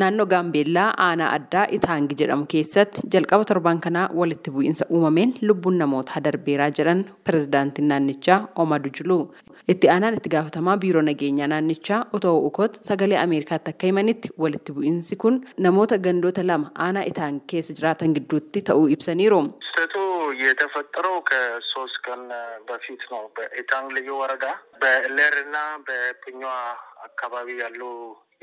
Naannoo Gaambeellaa aanaa addaa Itaangi jedhamu keessatti jalqaba torban kanaa walitti bu'iinsa uumameen lubbuun namoota darbeeraa jedhan pirezidaantiin naannichaa Omar Juluu. Itti aanaan itti gaafatamaa biiroo nageenyaa naannichaa Otoo Ukot sagalee Ameerikaatti akka himanitti walitti bu'iinsi kun namoota gandoota lama aanaa Itaangi keessa jiraatan gidduutti ta'uu ibsaniiru. የተፈጠረው ከሶስት ቀን በፊት ነው። በኢታንግ ልዩ ወረዳ በሌር እና በፕኛ አካባቢ ያሉ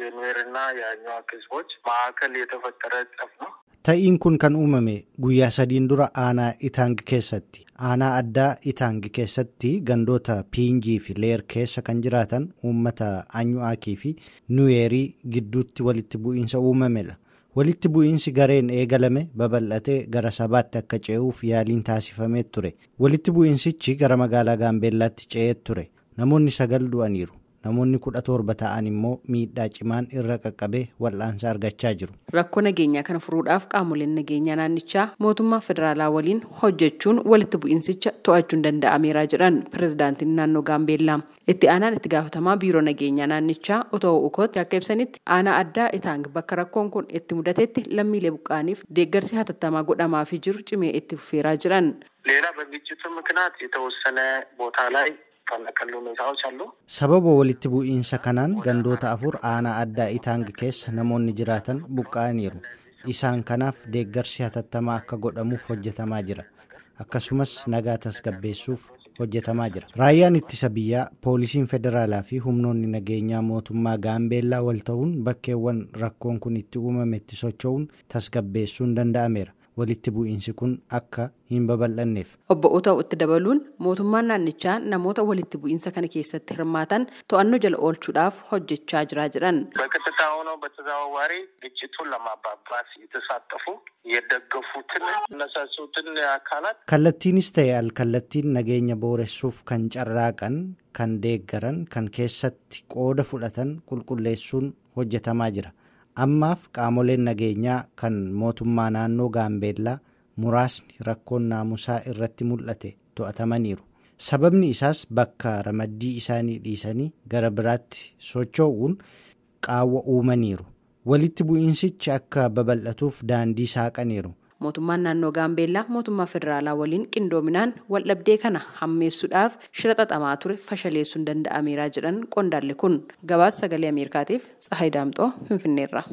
የኑዌር እና የአኟዋክ ህዝቦች መካከል የተፈጠረ ጠብ ነው። Ta'iin kun kan uumame guyyaa sadiin dura aanaa Itaang keessatti. Aanaa addaa Itaang keessatti gandoota Piinjii fi Leer keessa kan jiraatan uummata Anyu'aakii fi Nuweerii gidduutti walitti bu'iinsa uumamedha. Walitti bu'iinsi gareen eegalame babal'atee gara sabaatti akka ce'uuf yaaliin taasifamee ture. Walitti bu'iinsichi gara magaalaa Gaambeellaatti ce'ee ture. Namoonni sagal du'aniiru. Namoonni kudha torba ta'an immoo miidhaa cimaan irra qaqqabee wal'aansa argachaa jiru. Rakkoo nageenyaa kana furuudhaaf qaamoleen nageenyaa naannichaa mootummaa federaalaa waliin hojjechuun walitti bu'iinsicha to'achuun danda'ameera jedhan pirezidaantiin naannoo Gaambeellaa. Itti aanaan itti gaafatamaa biiroo nageenyaa naannichaa Otoo Ukot akka ibsanitti aanaa addaa Itaang bakka rakkoon kun itti mudatetti lammiilee buqqaaniif deeggarsi hatattamaa godhamaafii jiru cimee itti fufeeraa jiran. ሌላ በግጭቱ ምክንያት የተወሰነ ቦታ ላይ kan akka lolootaa Sababa walitti bu'iinsa kanaan gandoota afur aanaa addaa Itaang keessa namoonni jiraatan buqqa'aniiru. Isaan kanaaf deeggarsi hatattamaa akka godhamuuf hojjetamaa jira. Akkasumas nagaa tasgabbeessuuf hojjetamaa jira. Raayyaan ittisa biyyaa, poolisiin federaalaa fi humnoonni nageenyaa mootummaa gaambeellaa wal ta'uun bakkeewwan rakkoon kun itti uumame itti socho'uun tasgabbeessuun danda'ameera. Walitti bu'iinsi kun akka hin babal'anneef. Obbo Otoo itti dabaluun mootummaan naannichaa namoota walitti bu'iinsa kana keessatti hirmaatan to'annoo jala oolchuudhaaf hojjechaa jira jedhan. በቀጥታ ሆነው በተዘዋዋሪ ግጭቱን ለማባባስ የተሳተፉ የደገፉትን እነሳሱትን አካላት Kallattiinis ta'e alkallattiin nageenya booressuuf kan carraaqan, kan deeggaran, kan keessatti qooda fudhatan qulqulleessuun hojjetamaa jira. Ammaaf qaamoleen nageenyaa kan mootummaa naannoo Gaambeellaa muraasni rakkoon naamusaa irratti mul'ate to'atamaniiru. Sababni isaas bakka ramaddii isaanii dhiisanii gara biraatti socho'uun qaawwa uumaniiru. Walitti bu'iinsichi akka babal'atuuf daandii saaqaniiru. Mootummaan naannoo Gaambeellaa mootummaa federaalaa waliin qindoominaan waldhabdee kana hammeessuudhaaf shira xaxamaa ture fashaleessuun danda'ameera jedhan qondaalli kun gabaasa sagalee Ameerikaatiif Tsahayi Daamxoo Finfinneerra.